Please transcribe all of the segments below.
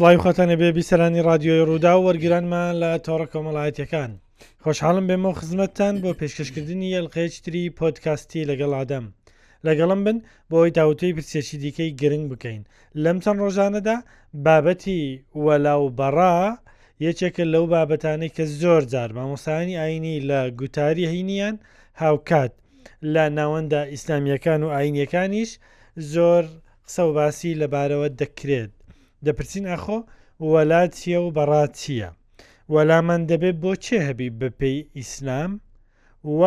سڵاوخواتانە بێ بیسەرانی رادیۆی ڕوودا و وەرگرانمان لە تۆڕە کۆمەڵایەتەکان خۆشحاڵم بێمە خزمەتتان بۆ پێشکەشکردنی یەلقەیەکتری پۆتکاستی لەگەڵ ئادەم لەگەڵم بن بۆی داوتەی پرسێکی دیکەی گرنگ بکەین لەم چەند ڕۆژانەدا بابەتی وەلا و بەڕا یەکێکە لەو بابەتانەی کە زۆر جار مامۆستایانی ئایینی لە گوتاری هەینییان هاوکات لە ناوەندە ئیسلامییەکان و ئایینییەکانیش زۆر قسە و باسی لەبارەوە دەکرێت دەپرسین ئاخۆ وەلا چییە و بەڕا چییە؟ وەلامان دەبێت بۆ کێ هەبی بەپێی ئیسلام؟ و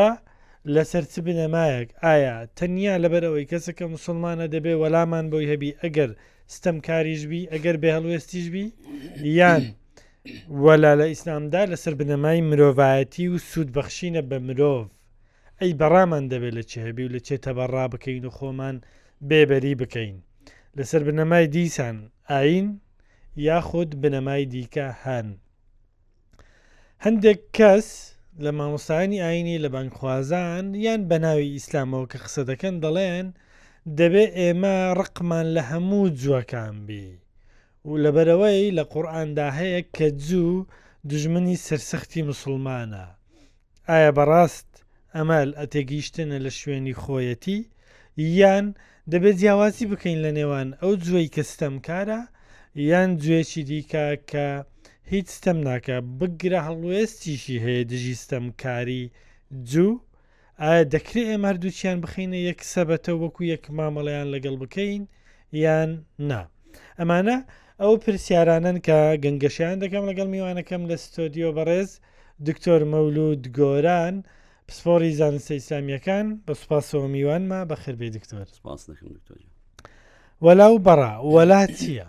لەسەر چ بنەمایەک؟ ئایا تەنیا لەبەر ئەوەی کەسەکە موسڵمانە دەبێ وەلامان بۆی هەبی ئەگەر ستەمکاریش بی ئەگەر بێ هەڵوێستیش بی یان وەلا لە ئیسلامدا لەسەر بنەمای مرۆڤایەتی و سوود بەخشینە بە مرۆڤ ئەی بەڕامان دەبێت لە چێ هەبی و لە چێ تەبەڕا بکەین و خۆمان بێبەری بکەین لەسەر بنەمای دیسان ئاین یاخود بنەمای دیکە هەن هەندێک کەس لە مامۆستایانی ئاینی لە بانگخوازان یان بە ناوی ئیسلامەوە کە قسە دەکەن دەڵێن دەبێ ئێمە ڕقمان لە هەموو جوەکان بی و لەبەرەوەی لە قورآاندا هەیە کە جوو دژمنی سەرسەختی مسلمانە ئایا بەڕاست ئەمەل ە تێگەیشتنە لە شوێنی خۆیەتی یان دەبێ جیاوازی بکەین لە نێوان ئەو جووەی کە ستەمکارە یان جووێکی دیکە کە هیچ ستەم ناکا بگرە هەڵوێستیشی هەیە دژی ستەمکاری جوو ئایا دەکرێ ئێمە هەردووکیان بخەینە یەک سەبەتە وەکو یەک مامەڵەیان لەگەڵ بکەین یان نا ئەمانە ئەو پرسیارانەن کە گەنگەشیان دەکەم لەگەڵ میوانەکەم لە ستۆدیۆ بەڕێز دکتۆر مەولود گۆران پسپۆڕی زانستە ئیسلامیەکان بە سوپاسەوە میوانمە بەخربی دکتۆر وەلا و بەڕا وەلا چییە؟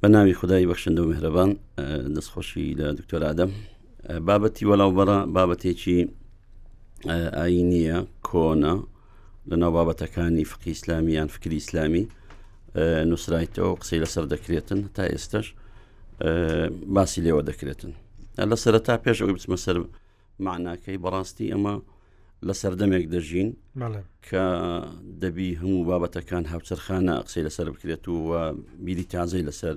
بە ناوی خدای بەخشندە و مهرەبان دەستخۆشی لە دکتۆر ئادەم بابەتی وەلاو بەڕە بابەتێکی ئاینیە کۆنە لە ناو بابەتەکانی فقی ئیسلامی یان فکری ئیسلامی نووسرایتەوە قسەی لەسەر دەکرێتن تا ئێستش باسی لێوە دەکرێتن لە سەرتا پێش ئەوی بچمە سەر معناکەی بەڕاستی ئەمە لە سەردەمێک دەژین کە دەبی هەموو بابەتەکان هاوچەرخانە قسەی لەسەر بکرێت و بیری تازەی لەسەر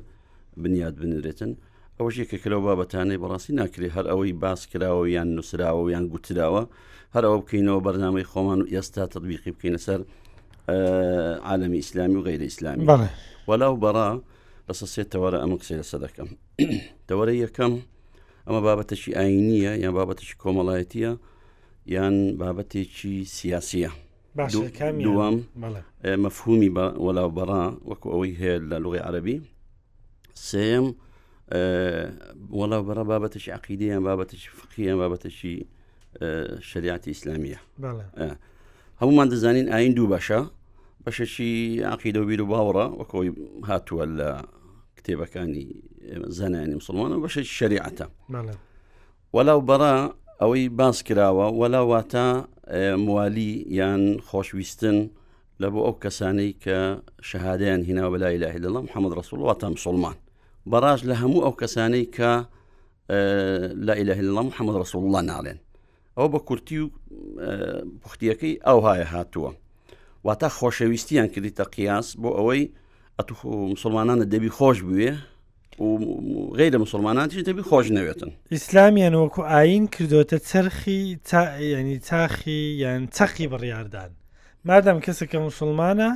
بنیاد بنرێتن ئەوەش یەکێکە لەو بابەتانەی بەڕاستی ناکرێ هەر ئەوەی باس کراوە یان نووسراوە و یان گوتراوە هەر ئەوە بکەینەوە بەرنامەی خۆمان و ئێستا تطببیقی بکەینە سەر عالمی ئیسلامی و غیرە ئیسلامی وەلا و بەڕا بەسە سێ تەوەرە ئەمە قسەی لەسە دەکەم تەوەرە یەکەم ئەمە بابەتەکی ئاینیە یان بابەتەکی کۆمەڵایەتیە یان بابەتێکی سیاسیە دوام مەفهومی وەلاو بەڕا وەکو ئەوەی هەیە لە لغی عربی سێم وەڵا بەڕە بابەتەشی عقیدیان بابەتەشی فقییان بابەتەشی شریعتی ئیسلامیە هەمومان دەزانین ئاین دوو باشە بەشەشی عقیدە و بیر و باوەڕە وەکەوەی هاتووە لە کتێبەکانی زانانی مسلمان و بەشە شریعەتە وەلاو بەڕە ئەوەی باس کراوە وەلا واتە موالی یان خۆشویستن لە بۆ ئەو کەسانەی کە شەهادیان هینا بە لای لاهی لەڵام حەمد ڕسول واتە مسلمان بەڕاش لە هەموو ئەو کەسانەی کە لا إله إلا الله محمد رسول الله ناڵێن ئەو بە کورتی و پوختیەکەی ئەو هاە هاتووە واتە خۆشەویستیان کردیتە قیاس بۆ ئەوەی ئەتو مسلمانانە دەبی خۆش بوێ و غیرە مسلمانانتیش دەبی خۆش نەوێتن ئیسلامیان وەکو ئاین کردوتە چرخی ینی تاخی یان چەقی بڕاردان مادەم کەسەکە مسلمانە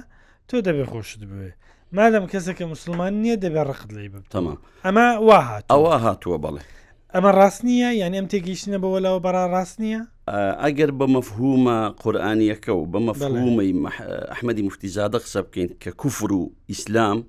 تۆ دەبێ خۆشت بوێ مادەم کەسەکە مسلمان نییە دەبێ ڕقت لی بتەما ئەمە وا هات ئەوە هاتووە بەڵێ ئەمە ڕاست نییە یعنی ئەم تێگەیشتنە بەوە لەوە بەرا ڕاست نییە ئەگەر بە مەفهومە قورآانیەکە و بە مەفهومەی ئەحمەدی مفتیزادە قسە بکەین کە کوفر و ئیسلام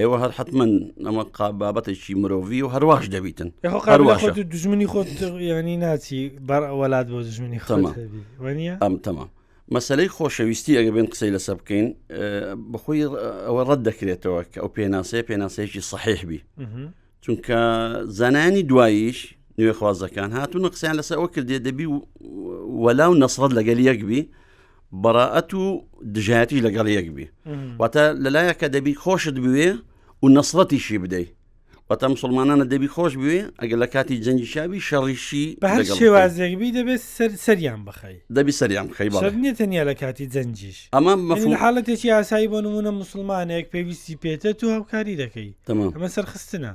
ئێوە هەر حتممەن ئەمە بابەتێکی مرۆڤی و هەرواش دەبیتن دژمنی خۆت ینی ناچی بەر ئەوەلات بۆ دژمنی خەمە ئەم تەما مەسلەی خۆشەویستی ئەگە بێن قسەی لەسە بکەین بەخۆی ئەوە ڕەت دەکرێتەوە کە ئەو پێناسەیە پێناسەیەکی صحیح بی چونکە زانانی دواییش نوێخوازەکان هاتوونە قسەیان لەسەر ئەوە کردێ دەبی وەلا و نەسڕەت لەگەل یەک بی بەڕائەت و دژایەتی لەگەڵ یەک بی واتە لەلایەکە دەبی خۆشت بوێ و نەسڵەتیشی بدەیت وەتە مسلمانانە دەبی خۆش بوێ ئەگەر لە کاتی جەنگی شاوی شەڕیشی شێوازێکبی دەبێت سەر سەریان بخەی دەبی سەریان خەی نیە تەنیا لە کاتی جەنجیش ئەمە مەفل حاڵەتێکی ئاسایی بۆ نمونە مسلمانێک پێویستی پێێتە تو هەوکاری دەکەی تەمە سەرخستنە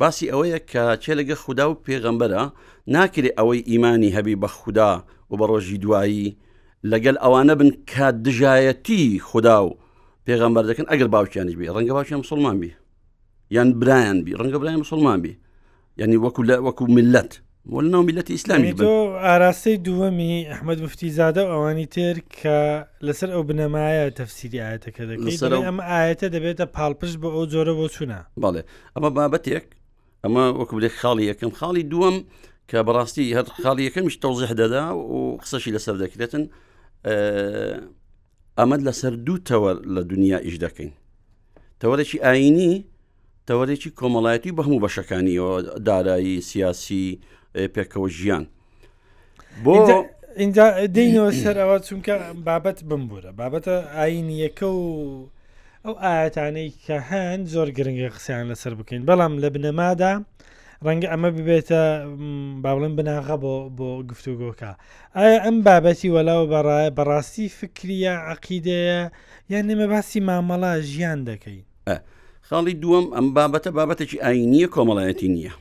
باسی ئەوەیە کە چێ لەگە خودا و پێغەمبەرە ناکرێ ئەوەی ئیمانی هەبی بە خودا و بە ڕۆژی دوایی لەگەل ئەوانە بن کە دژایەتی خودا و پێغەمبەر دەکەن ئەگەر باوکیانش بێ ڕەنگە باوکیان مسلمان بی یان برایان بی ڕەنگە برای مسلمان بی ینی وەکو لە وەکو ملت وەناو میلەتی ئیسلامی تۆ ئاراستەی دووەمی ئەحمد مفتی زادە و ئەوانی تر کە لەسەر ئەو بنەمایە تەفسیری ئاەتەکە دەکەیت ئەم ئاەتە دەبێتە پاڵپش بۆ ئەو جۆرە بۆ چوونە بەڵێ ئەمە بابەتێک ئەمە وەکو لێک خاڵی یەکەم خاڵی دووەم کە بەڕاستی هەر خاڵی یەکەمیش تەوزیح دەدا و قسەشی لەسەر دەکرێتن ئەمەد لەسەر دوو تەوەر لە دنیا ئیش دەکەین تەوەرەی ئاینی تەوەرێکی کۆمەڵایەتی بە هەموو بەشەکانیەوە دارایی سیاسی پێکەوە ژیان بۆ اینجا دینەوە سەر ئەوە چونکە بابەت بمبورە بابەتە ئاینی یەکە و ئەو ئاەتانەی کە هەن زۆر گرنگە قسەیان لەسەر بکەین بەڵام لە بنەمادا ڕەنگە ئەمە ببێتە باڵم بناغە بۆ بۆ گفتوگۆکە ئایا ئەم بابەتی وەلاو بەڕایە بەڕاستی فکریە عقیدەیە یان نمە باسی مامەڵە ژیان دەکەین خاڵی دووەم ئەم بابەتە بابەتێکی ئاینیە کۆمەڵایەتی نییە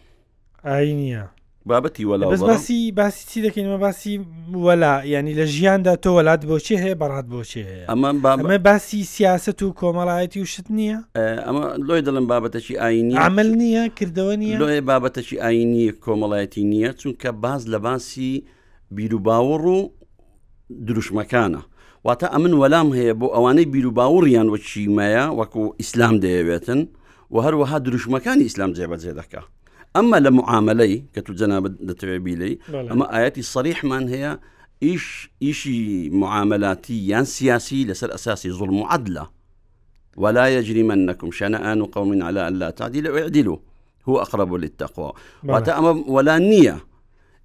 ئاینە بابەتی وەلا باسی باسی چی دەکەینمە باسی وەلا ینی لە ژیاندا تۆ وەلات بۆچێ هەیە بەڕات بۆچێ هەیە ئەمە بامە باسی سیاست و کۆمەڵایەتی و شت نییە ئەمە لۆی دەڵم بابەتەکی ئاینی عمل نییە کردەوە نیە لۆێ بابەتەکی ئاینی کۆمەڵایەتی نییە چونکە باز لە باسی بیروباوەڕ و دروشمەکانە. واتە ئەمن وەلام هەیە بۆ ئەوانەی بیروباوەڕیان وە کیمایە وەکو ئیسلام دەیەوێتن و هەروەها دروشمەکانی ئیسلام جێبەجێ دەکە. ئەمە لە معاملەی کە تو جەناب دەتەوێ بیلی ئەمە ئاەتی سەریحمان هەیە ئیش ئیشی معاملاتی یان سیاسی لەسەر ئەساسی زڵم و عدلە ولا يجرمنكم شنآن قوم على ألا تعدلوا اعدلوا هو ئەقرب للتقوا واتە ئەمە وەلا نییە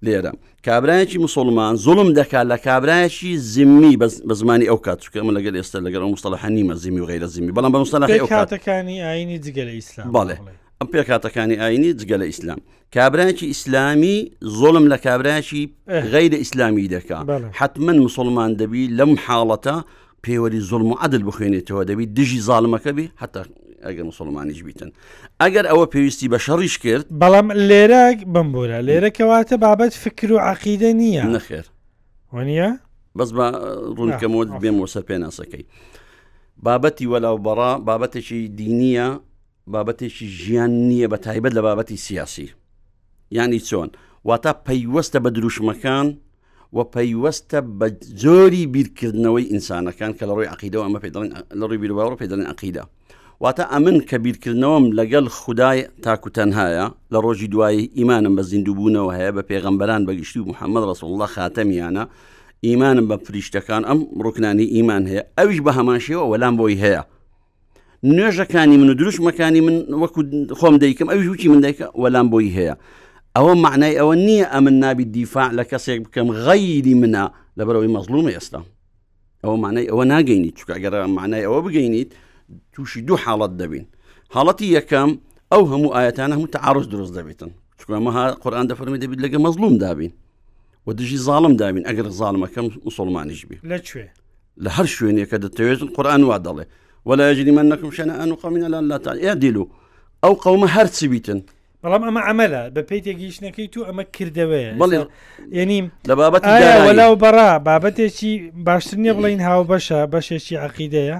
لێرە کابراایکی مسلمان زڵم دەکات لە کابراایکی زیمی بە زمانی ئەو کات چکە ئەمە لەگەل ئێستا لەگەڵ مستەلحنی مەزیمی و غیرە زیمی بەڵام بەمستەلحی ئەو کاتەکانی ئاینی جگە لە ئیسلام بەڵێ ئەم پێکاتەکانی ئاینی جگە لە ئیسلام کابراایکی ئیسلامی زۆڵم لە کابراایکی غیرە ئیسلامی دەکات حتمما مسلمان دەبی لەم حاڵەتە پێوەری زڵم و عدل بخوێنێتەوە دەبیت دژی زالمەکە بی حتا ئەگەر مسلمانیش بیتن ئەگەر ئەوە پێویستی بە شەڕیش کرد بەڵام لێرە بمبورە لێرە کەواتە بابەت فکر و عقیدە نییە نەخێر وە بەس بە ڕوونکەمەوە بێم وە سەر پێناسەکەی بابەتی وەلاو بەڕا بابەتێکی دینیە بابەتێکی ژیان نییە بە تایبەت لە بابەتی سیاسی ینی چۆن واتە پەیوەستە بە دروشمەکان و پەیوەستە بە جۆری بیرکردنەوەی ئینسانەکان کە لە ڕووی عقیدەوە ئەمە پێ دەڵێن لە ڕووی بیرباوەڕ پێ دەڵێن عقیدە واتە ئەمن کە بیرکردنەوەم لەگەڵ خدای تاکوتەنهایە لە ڕۆژی دوایی ئیمانم بە زیندووبوونەوە هەیە بە پێغەمبەران بەگشتی و محەممەد ڕسوڵ الله خاتەمیانە ئیمانم بە فریشتەکان ئەم ڕوکنانی ئیمان هەیە ئەویش بە هەمان شێوە وەلام بۆی هەیە نوێژەکانی من و دروشمەکانی من وەکو خۆم دەیکەم ئەوی وچی من دایکە وەلام بۆی هەیە ئەوە معنای ئەوە نییە ئەمن نابی دیفاع لە کەسێک بکەم غەیری منە لەبەرەوەی مەزلوم ئێستا ئەوە معنای ئەوە ناگەینیت چکە گەرە معنای ئەوە بگەینیت تووشی دوو حاڵەت دەبین حاڵەتی یەکەم ئەو هەموو ئاەتانە هەموو تعاعرز دروست دەبێتن چکەمەها قورآان دەفەرمی دەبیت لەگە مەزلوم دابین و دژی زاڵم دابین ئەگەر زانمەکەم مسلمانیش بی لە کوێ لە هەر شوێنێکە دەتەوێژن قورآان وا دەڵێ ولا یجلی من نەکم شەنە ئەن و قومینە لە لاتان ئێ دیل و ئەو قەومە هەرچی بیتن بەڵام ئەمە ئەمەلا بە پێی تێگەیشتنەکەی تو ئەمە کردەوەیە بڵێ ینی لە بابەت وەلاو بەڕا بابەتێکی باشتر نیە بڵین هاو بەشە بەشێکی عقیدەیە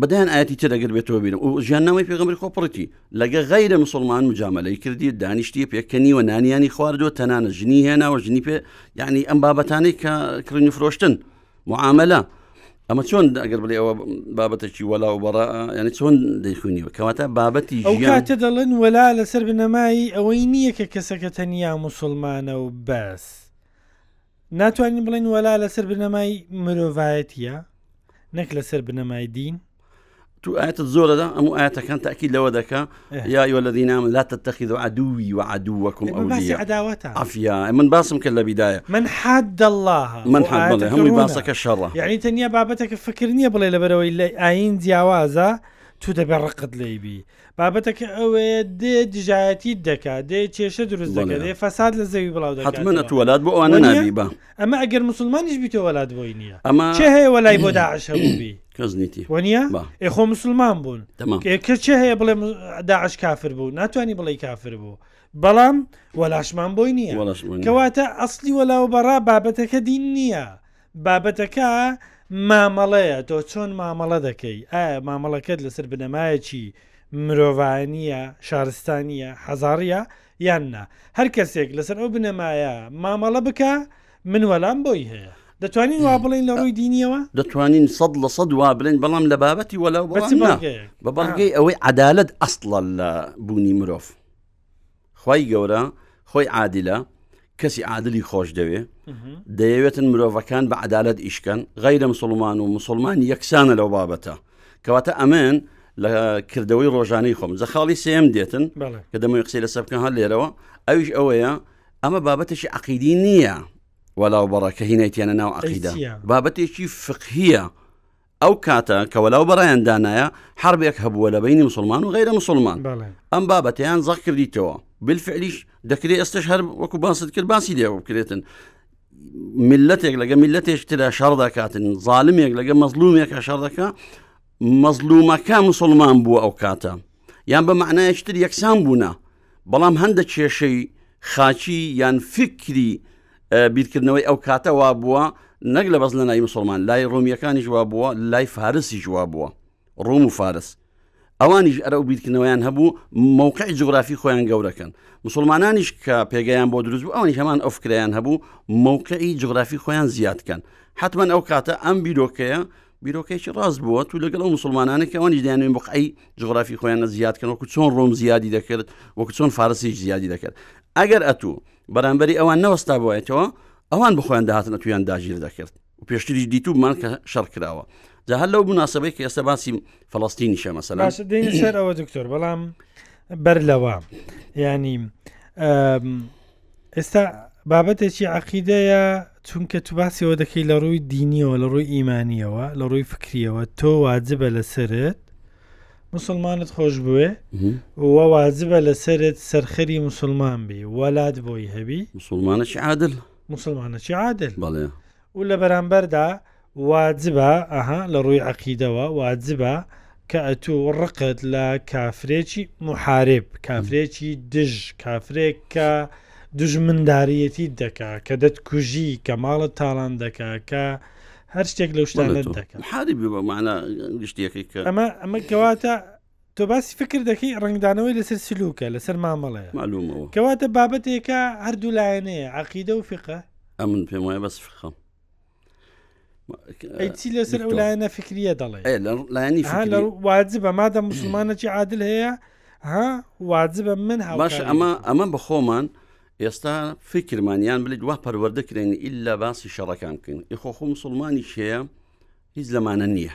بدەیان ئاەتی تێ دەگەر بێتەوە بینم و ژیان نامی پێغمبری خۆپڕەتی لەگە غیرە مسلمان مجاملەی کردی دانیشتی پێکە نیوە نانیانی خواردوە تەنانە ژنی هێناوە ژنی پێ یعنی ئەم بابەتانەی کە کڕین و فرۆشتن معاملە ئەمە چۆن ئەگەر بڵێ ئەوە بابەتێکی وەلا و بەڕە یعنی چۆن دەیخونیوە کەواتە بابەتی ئەو کاتە دەڵێن وەلا لەسەر بنەمایی ئەوەی نییە کە کەسەکە تەنیا مسلمانە و بەس. ناتوانین بڵین وەلا لەسەر بنەمای مرۆڤایەتە نەک لەسەر بنەمای دین تو ئاەتت زۆرەدا ئەم ئاەتەکان تاکی لەوە دەکە یا یوە لە دینام لا تتەخیدو عدووی و عدووەکم ئەوافیا من باسم کرد لە بیدایە من حد الله من هەمووی باسەکە شەڕە یعنی تەنیا بابەتەکە فکر نییە بڵێ لەبەرەوەی لە ئاین جیاوازە تو دەبێ ڕقت لەیبی بابەتەکە ئەوەیە دێ دژایەتیت دەکات دێ کێشە دروست بەڵێ. دەکات دێ فەساد لە زەوی بڵاو دەکات حتمما نە تو وەلات بۆ ئەوانە وەنیە؟ نابی با ئەمە ئەگەر موسڵمانیش بیتۆ وەلات بۆی نییە ئەمە چێ هەیە وەلای بۆ داعش هەبوو بی کەس نیتی وەنیە با ئێ خۆ مسلمان بوون تمام ئێ کە چێ هەیە بڵێ مز- داعش کافر بوو ناتوانانی بڵێ کافر بوو بەڵام وەلاشمان بۆی نییە وەلاش وەنیە کەواتە ئەسلی وەلاو بەڕا بابەتەکە دین نییە بابەتەکە مامەڵەیە، تۆ چۆن مامەڵە دەکەی، ئایا مامەڵەکەت لەسەر بنەمایەکی مرۆڤایەنییە، شارستانییە، حەزاڕییە یان نا؟ هەر کەسێک لەسەر ئەو بنەمایە مامەڵە بکا، من وەلام بۆی هەیە. دەتوانین وا بڵێین لە ڕووی دینییەوە؟ دەتوانین سەد لە سەد وا بڵێین، بەڵام لە بابەتی وەلا و بەڵام نا. بە بەڵگەی ئەوەی عەدالەت ئەسڵە لە بوونی مرۆڤ. خی گەورە خۆی عادلە کەسی عادلی خۆش دەوێ دەیەوێتن مرۆڤەکان بە عدالت ئیشکەن غیرە مسلمان و مسلمان یەکسانە لەو بابەتە کەواتە ئەمن لە کردەوەی ڕۆژانەی خۆم جەخاڵی سێم دێتن کە دەمەوەی قسەی لەسەر بکەن هەر لێرەوە ئەویش ئەوەیە ئەمە بابەتێکی عقیدی نییە وەلاو بەڕە کە هینای تێنە ناو عقیدا بابەتێکی فقهە ئەو کاتە کە وەلاو بەڕیان دانایە حربێک هەبووە لە بینی مسلمان و غیرە مسلمان ئەم بابەتیان زەق کردیتەوە بالفعلیش دەکرێت ئێستش هەر وەکو باست کرد باسی لێوە بکرێتن ملەتێک لەگە ملەتێک ترە شەڕ دەکاتن ظالمێک لەگە مەزلومێکە شەڕ دەکە مەزلومەکە مسلمان بووە ئەو کاتە یان بە معنایشتر یەکسان بوونە بەڵام هەندە کێشەی خاکی یان فیکری بیرکردنەوەی ئەو کاتە وا بووە نەک لە بەس لە نای مسلمان لای ڕومیەکانی جواب بووە لای فارسی جواب بووە ڕوم و فارس ئەوانیش ئەرە و بیرکردنەوەیان هەبوو مووقعی جوگرافی خۆیان گەورەکەن مسلمانانیش کە پێگەیان بۆ دروست بوو ئەوانی هەمان ئەو فکریان هەبوو مووقعی جوگرافی خۆیان زیادکەن حتمما ئەو کاتە ئەم بیرۆکەیە بیرۆکەیەکی ڕاست بووە و لەگەڵ مسلمانانە کە ئەوانی دەیانێن بقعی جغرافی خۆیانە زیاد کەن وەکو چۆن ڕۆم زیادی دەکرد وەکو چۆن فارسیش زیادی دەکرد ئەگەر ئەتوو بەرامبەری ئەوان نەوەستا بووایەتەوە ئەوان بخۆیان داهاتن ئەتویان داگیر دەکرد و پێشتری دیتوبمان کە شەڕ کراوە جا هەر لەو بناسەبەی کە ئێستا باسی فلستینی شە مەسەلا سەرەوە دکتۆر بەڵام بەر لەوە ینی ئێستا بابەتێکی عقیدەیە چونکە تو باسیەوە دەکەی لە ڕووی دینیەوە لە ڕووی ئیمانیەوە لە ڕووی فکریەوە تۆ واجبە لەسرت مسلمانت خۆش بوێ و واجبە لەسرت سەرخەری مسلمان بی وەلات بۆی هەبی مسلمانەکی عادل مسلمانەکی عادل بەڵێ و لە بەرامبەردا واجبە، ئەها لە ڕووی عەقیدەوە واجبە کە ئەتوو ڕقت لە کافرێکی موحارب، کافرێکی دژ، کافرێک کە دوژمنداریەتیت دەکا، کە دەتکوژی، کە ماڵت تاڵان دەکا، کە هەر شتێک لەو شتانە دەکا. بەڵێ تۆ موحاربی بە مەعنا گشتیەکەی کە. ئەمە کەواتە تۆ باسی فکر دەکەی ڕنگدانەوەی لەسەر سلوکە لەسەر مامەڵەیە معلومەوە کەواتە بابەتێکە هەردوو لایەنەیە عقیدە و فقە ئەمن پێم وایە بەس فخەم ئەیچی لەسەر ئەو لایەنە فکریە دەڵێ لایەنی واجبە مادە مسلمانەکی عادل هەیە ها واجبە من هاواش ئەمە ئەمە بەخۆمان ئێستا فکرمانیان بلیت وا پەروەەردە کرێن ئللا باسی شەڕەکان بکەین ئیخۆخۆ مسلمانی شەیە هیچ لەمانە نییە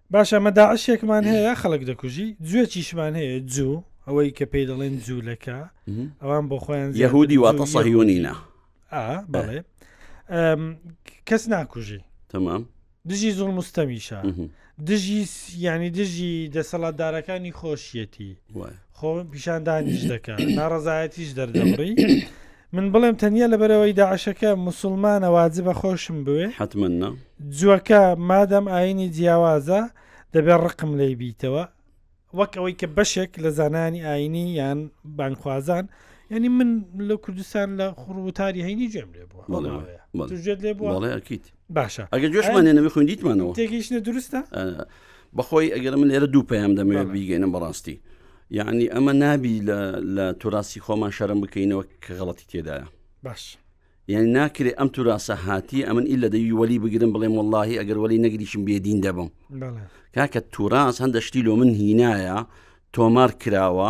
باشە ئەمە داعشێکمان هەیە خەڵک دەکوژی جوێکیشمان هەیە جوو ئەوەی کە پێی دەڵێن جوولەکە ئەوان بۆ خۆیان یهودی واتە سەهیونینە بەڵێ کەس ناکوژی تمام دژی زۆڵ مستەمیشە دژی ینی دژی دەسەڵاتدارەکانی خۆشیەتی خۆ پیشاندانیش دەکات ناڕزایەتیش دەردەڕی من بڵێم تەنیا لەبەرئەوەی داعشەکە موسوڵمانە واجبە خۆشم بوێ؟ حەتمەن نا. جوەکە مادام ئاینی جیاوازە دەبێ ڕقم لێی بیتەوە وەک ئەوەی کە بەشێک لە زانانی ئاینی یان بانگخوازان یعنی من لە کوردستان لە خوڕ وتاری هەینی گوێم لێ بووە بەڵێ، هەڵماوەیە. بەڵێ. تو گوێت لێ بووە؟ بەڵێ ئەکید. باشە ئەگە جۆشمان نەوی خوێن دیتمانەوە تێگەیشتە دروستە بەخۆی ئەگەر من لێرە دوو پەیام دەمەوێت بیگەێنم بەڕاستی یعنی ئەمە نابی لە توراسی خۆمان شەرم بکەینەوە کە غڵەتی تێدایە باش یعنی ناکرێت ئەم توراسە هاتی ئەمن ئی لە دەوی وەلی بگرم بڵێم واللهی ئەگەر وەلی نەگریشم بێدین دەبم کاکە توراس هەندە شتی لۆ من هینایە تۆمار کراوە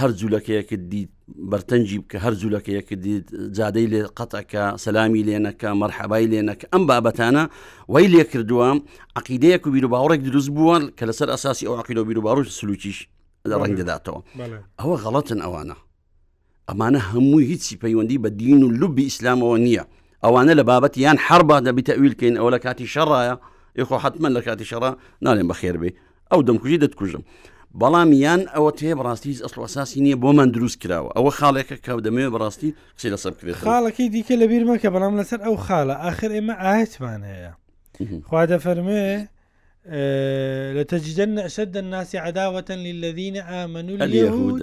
هەر جوولەکەیەکت دیت بەرتەنجی بکە هەر جوولەکەیەکە دیت جادەی لێ قەتەکە سەلامی لێنەکە مەرحەبای لێنەکە ئەم بابەتانە وای لێ کردووە عقیدەیەک و بیر و باوەڕێک دروست بووە کە لەسەر ئەساسی ئەو عقیدە و بیر و باڕوش سلوکیش لە ڕەنگ دەداتەوە ئەوە غەڵەتن ئەوانە ئەمانە هەمووی هیچی پەیوەندی بە دین و لوبی ئیسلامەوە نییە ئەوانە لە بابەتی یان حربا دەبی تەویلکەین ئەوە لە کاتی شەڕایە یخۆ حتممە لە کاتی شەڕا نالێن بەخێربێ ئەو دەمکوژی دەتکوژم بەڵام یان ئەوە تێ بڕاستی ئەسڵوەساسی نییە بۆ من دروست کراوە ئەوە خاڵێکە کە دەمێ بڕاستی قسە لەسەر بکرێت خاڵەکەی دیکە لە بیر مەکە بەڵام لەسەر ئەو خاڵە ئاخر ئێمە ئاهتمان هەیە خوا دەفەرمێ لە تەجددن نەشد الناسی عداوەتەن للذین آمنوا اليهود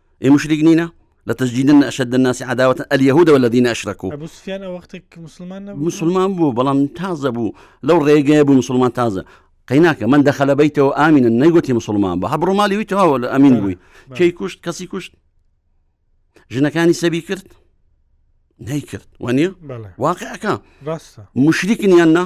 ئێ موشریک نینە؟ لە تەجدیدن ئەشد الناس عداوة اليهود والذین اشرکو ئەبو سفیان ئەو وەختێک کە موسڵمان نەبوو مسلمان بوو بەڵام تازە بوو لەو ڕێگەیە بوو مسلمان تازە قەیناکە من دەخەلە بیتەوە ئامینە نەیگوتی مسلمان بە هەبڕۆ مالی وی تەواوە لە ئەمین بووی کەی کوشت کەسی کوشت ژنەکانی سەبی کرد نەیکرد وانە بەڵێ واقعەکە ڕاستە مشریکنیان نا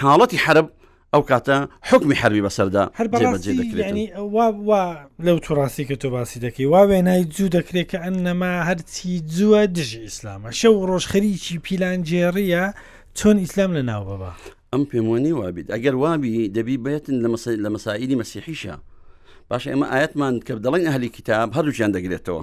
حاڵەتی حرب ئەو کاتە حکمی حربی بەسەردا لەو توڕاستی کە تۆ باسی دەکەی وا وێنای جوو دەکرێت کە ئەم نەما هەرچی جووە دژی ئیسلامە شەو ڕۆژ خەریکی پیلانجێڕیە چۆن ئیسلام لە ناو بەبا ئەم پێمۆنی وابیت ئەگەر وابی دەبی بێتن لە مەسائلی مەسیحیشە باشە ئێمە ئاەتمان کە دەڵێن ئەهلی کتاب هەردووچیان دەگرێتەوە.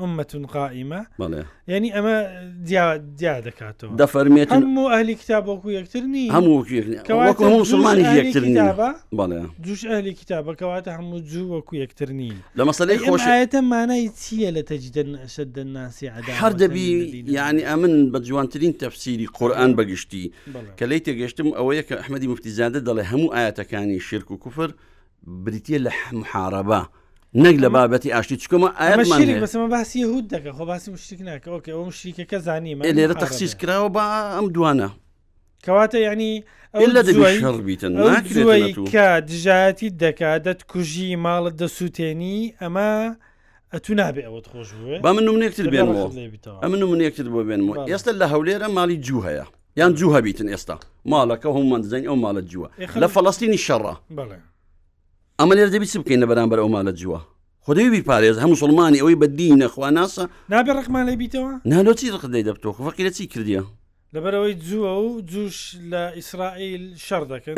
ئومەتون قائیمە بەڵێ یعنی ئەمە دیا دەکاتەوە دەفەرمێت هەموو ئەهلی کتاب وەکو یەکتر نی هەموو مسلمانی یەکتر بەڵێ دوش ئەهلی کتابە کەواتە هەموو جوو وەکو یەکتر نین لە مەسلەی خۆشایەتە مانای چییە لە تەجدن ئەشد ناسی عدا هەر دەبی یعنی ئەمن بە جوانترین تەفسیری قورآن بەگشتی کە لی تێگەشتم ئەوەیە کە ئەحمەدی مفتیزیادە دەڵێ هەموو ئاەتەکانی شرک و کوفر بریتیە لە محارەبە نەک لە بابەتی ئاشتی چکم ئەمەشمان باسی هود دەکە خۆ باسی مشتێک ناکە ئۆکە ئەو مشتیکەکە زانیم لێرە تەخسیز کراوە بە ئەم دوانە کەواتە ینی ئەو لە دەبیتن کە دژایەتی دەکا دەت کوژی ماڵت دەسووتێنی ئەمە ئەتو نابێ ئەوەت خۆش بووێ بە من منێکتر بێنەوە ئەمن منێکتر بۆ بێنەوە ئێستا لە هەولێرە ماڵی جوو هەیە یان جوو هەبیتن ئێستا ماڵەکە هەمومان دەزانین ئەو ماڵە جووە لە فەڵستینی شەڕە ئەمە لێر دەبی چ بکەین لە بەرامبەر ئەو ماڵە جووە خدەوی بیپارێز هەم مسلمانانی ئەوەی بە دی نەخوا ناسە نابێ ڕقمان لێ بیتەوە نالۆچی ڕقدەی دەبتۆ فەقیرە چی کردیە لەبەرەوەی جووە و جوش لە ئیسرائیل شەڕ دەکەن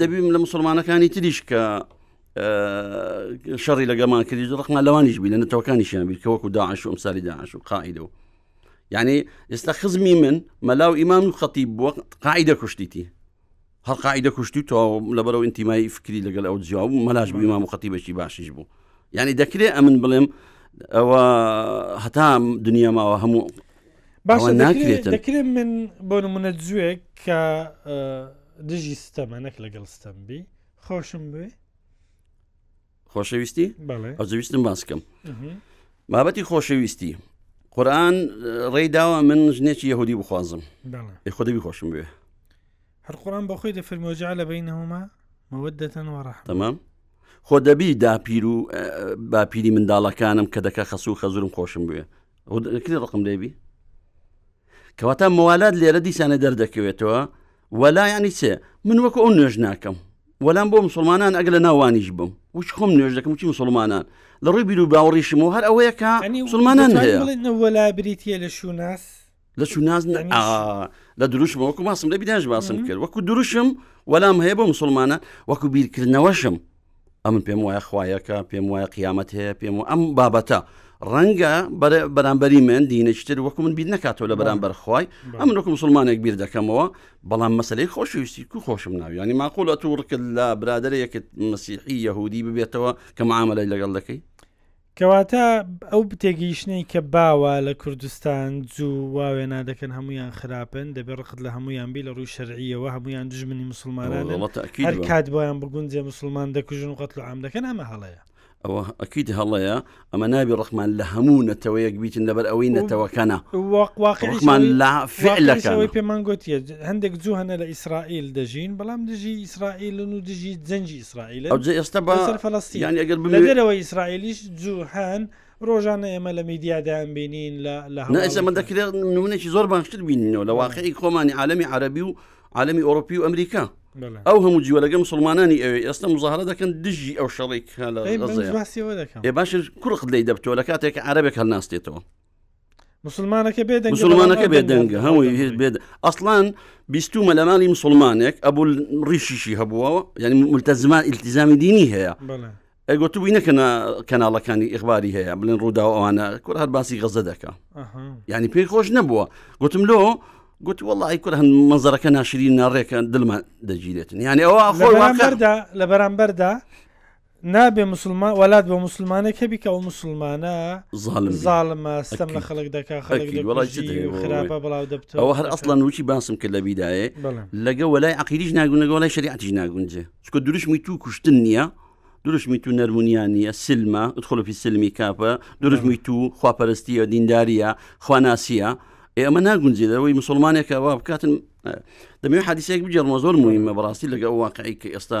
دەبیم لە مسلمانەکانی تریش کە شەڕی لەگەمان کردی ڕقمان لەوانیش بی لە نەتەوەکانیشیان بیر کە وەکو داعش و ئەمساری داعش و قاعدە و یعنی ئێستا خزمی من مەلاو ئیمان و خەتی بووە قاعدە کوشتیتی هەر قاعدە کوشتی تۆ لەبەرەوە ئینتیمایی فکری لەگەل ئەو جیاو مەلاش بوو ئیمام و خەتی بەشی باشیش بوو یعنی دەکرێت ئەمن بڵێم ئەوە هەتا دنیا ماوە هەموو باشە ناکرێت دەکرێت من بۆ نمونە جوێک کە دژی ستەمە نەک لەگەڵ ستەمبی خۆشم بێ خۆشەویستی ئەوجویستم باسکەم بابەتی خۆشەویستی قورآن ڕێی داوە من ژنێکی یهودی بخوازم خودبی خۆشم بێ هەر قڕان بەخۆی دەفرمۆجا لە بینەهما مەوەدەتەن وەڕح تمام خۆ دەبی داپیر و باپیری منداڵەکانم کە دەکە خەسو و خەزورم خۆشم بوێ ڕقم لێبی کەواتە موالات لێرە دیسانە دەردەکەوێتەوە وەلا یانی چێ من وەکو ئەو نوێژ ناکەم وەلام بۆ مسلمانان ئەگە لە ناوانیش بم وچ خۆم نوێژ دەکەم چی مسلمانان لە ڕووی بیر و باوەڕیشمەوە هەر ئەوەیە کە مسلمانان وەلا بریتە لە شووناس لە شووناز لە دروشم وەکو ماسم لە بیداش باسم کرد وەکو دروشم وەلام هەیە بۆ مسلمانان وەکو بیرکردنەوەشم ئەمن پێم وایە خوایەکە پێم وایە قیامەت هەیە پێم و ئەم بابەتە ڕەنگە بەرامبەری من دینەشتر وەکو من بیر نکاتەوە لە بەرامبەر خی ئەم وەکو مسلمانێک بیر دەکەمەوە بەڵام مەسلەی خۆشویستی کو خۆشم ناویانی ماقولە تو ڕکرد لە برادرە یەکت مسیحی یهودی ببێتەوە کە معاملەی لەگەڵ دەکەی کەواتە ئەو بتێگەیشتنەی کە باوە لە کوردستان جوو وا وێنا دەکەن هەمویان خراپن دەبێ ڕقت لە هەمویان بی لە ڕووی شەرعیەوە هەمویان دژمنی مسلمانان هەر کات بۆیان بگونجێ مسلمان دەکوژن و قەتل عام دەکەن ئەمە هەڵەیە ئەوە ئەکییت هەڵەیە ئەمە نابی ڕخمان لە هەموو نەتەوەیەک بیتن لەبەر ئەوەی نەتەوەکەنا واقعمان لا فعلەکەەوەی پێمان گوتیە هەندێک جوو هەنە لە ئیسرائیل دەژین بەڵام دژی ئیسرائیلن و دژی جەنجی ئیسرائیلن لەسەر فەلەستین لە دەرەوە ئیسرائیلیش جوهان ڕۆژانە ئێمە لە میدیادایان بینین لە لە هەمە دەکرێت نمونێکی زۆر باشتر بینینەوە لە واقعی کۆمانی عالمی عربی و عالمی ئۆرۆپی و ئەمریکا ئەو هەموو جیوە لەگە مسلمانانی ئەوێ ئێستا مزاهرە دەکەن دژی ئەو شەڕێک باش کوڕخ لی دەبتەوە لە کاتێک عربێک هەناستێتەوە مسلمانەکە بێ مسلمانەکە بێ دەنگە هەمووی هێز بێت ئەسڵان بیستومە لە ماڵی مسلمانێک ئەبوو ڕیشیشی هەبووە یعنی ملتە زمان ئیلتیزامی دینی هەیە ئەگوتبووی نەکەنا کەناڵەکانی ئیخباری هەیە بڵێن ڕوودا ئەوانە کور هەر باسی غەزە دەکە ینی پێی خۆش نەبووە گوتم لۆ گوت وڵی کور هەن منزەرەکە ناشرین ناڕێکە دلمان دەگیرێتن یعنی ئەوە خۆدا لە بەرامبەردا نابێ موسڵمان وەلات بۆ موسڵمانێک هەبی کە ئەو موسڵمانە زاڵمە ستەم لە خەڵک دەکا خراپە بڵاو دەبت ئەوە هەر ئەسڵان وچی باسم کرد لە بیداێ لەگە وەلای عقیریش ناگونەگە وەلای شریعتیش ناگونجێ چکە دروشمی تو کوشتن نییە دروشمی تو نەرمونیا نییە سلمە خۆلفی سلمی کاپە دروشمی تو خواپەرستیە دینداریە خواناسیە ئێمە ناگونجێ دەوەی مسلمانێکەوە بکاتن دەمێ حادیسێک بجێڕمە زۆر مهمە بەڕاستی لەگە واقعی کە ئێستا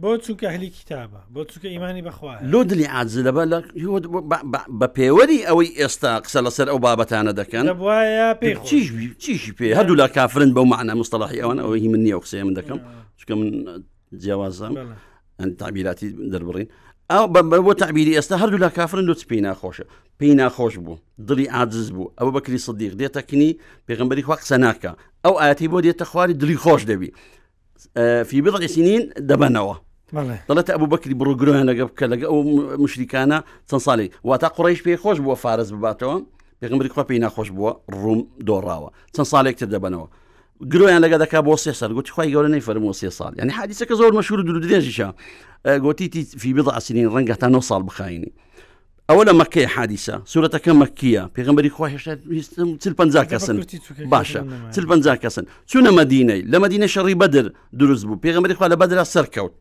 بۆ چونکە هەلی کتابە بۆ چونکە ئیمانی بەخوا لۆ دلی عادزلەبە لە بە پێوەری ئەوەی ئێستا قسە لەسەر ئەو بابەتانە دەکەن وایە پێ چیشی پێ هەردوو لا کافرن بەو معنە مستەڵی ئەوان ئەوە هی من نیە قسە من دەکەم چکە من جیاوازم تابیراتی دەربڕین ئەو بۆ تعبیری ئێستا هەردوو لا کافرن لوچ پێی ناخۆشە پێی ناخۆش بوو دڵی عادز بوو ئەوە بەکری سدیق دێتەکنی پێغمبەری خوا قسە ناکە ئەو ئاەتی بۆ دێتە خواری دلی خۆش دەبی فی بضع سنین دەبەنەوە دەڵێت ئەبوو بەکری بڕۆ گرۆیان لەگە بکە لەگە ئەو مشریکانە چەند ساڵی واتا قڕیش پێ خۆش بووە فارز بباتەوە پێغمبری خۆ پێی ناخۆش بووە ڕووم دۆڕاوە چەند ساڵێک تر دەبنەوە گرۆیان لەگە دەکا بۆ سێ سەر گوتی خی گەورە نەی فەرمۆ سێ ساڵ ینی حادیسەکە زۆر مەشور درو درێژیشە گوتی فی بضع سنین ڕەنگە تا نۆ ساڵ بخینی ئەوە لە مەکەی حادیسە سوورەتەکە مەکیە پێغمبەری خوا هێشتا چل پ کەسن باشە چل پ کەسن چونە مەدینەی لە مەدینە شەڕی بەدر دروست بوو پێغمبەری خوا لە بەدرا سەرکەوت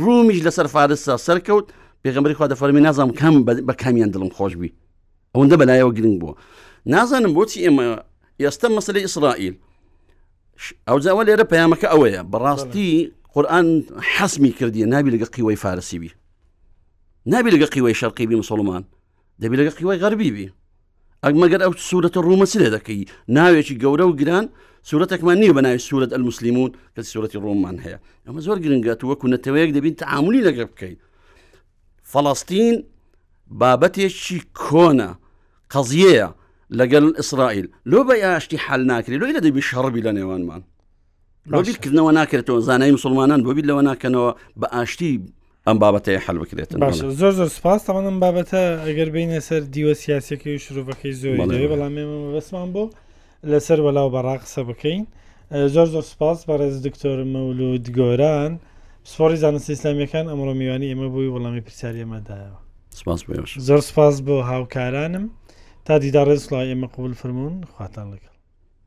ڕومیش لەسەر فارسا سەرکەوت پێغمبەری خوا دەفەرمی نازام کەم بە کامیان دڵم خۆش بووی ئەوەندە بەلایەوە گرنگ بووە نازانم بۆچی ئێمە ئێستا مەسلی ئیسرائیل ئەو جاوە لێرە پەیامەکە ئەوەیە بەڕاستی قورآن حەسمی کردیە نابی لەگە قیوەی فارسی بی نابی لەگە قیوەی شەرقی بی مسلمان دەبی لەگە قیوەی غەربی بی ئەک مەگەر ئەو سوورەتە ڕوومە چ لێ دەکەی ناوێکی گەورە و گران سوورەتێکمان نییە بە ناوی سوورەت ئەلمسلیمون کە سوورەتی ڕۆمان هەیە ئەمە زۆر گرنگە تو وەکو نەتەوەیەک دەبین تعاملی لەگە بکەیت فەڵاستین بابەتێکی کۆنە قەزیەیە لەگەل ئیسرائیل لۆ بە ئاشتی حل ناکری لۆی لە دەبی شەڕبی لە نێوانمان لۆبییر کردنەوە ناکرێتەوە زانای مسلمانان بۆبییر لەوە ناکەنەوە بە ئاشتی ئەم بابەتەیە حل بکرێت زۆر زۆر سپاس تەمانم بابەتە ئەگەر بینە سەر دیوە سیاسەکەی و شرۆڤەکەی زۆر بەڵام بەسمان بۆ لەسەر وەلاو بەڕا قسە بکەین زۆر زۆر سپاس بەڕێز دکتۆر مەولود گۆران سپۆری زانست ئیسلامیەکان ئەمڕۆ میوانی ئێمە بووی وەڵامی پرسیاری ئەمەدایەوە زۆر سپاس بۆ هاوکارانم تا دیدا ڕێز سڵای ئێمە قوبول فرمونون خواتان لەگەڵ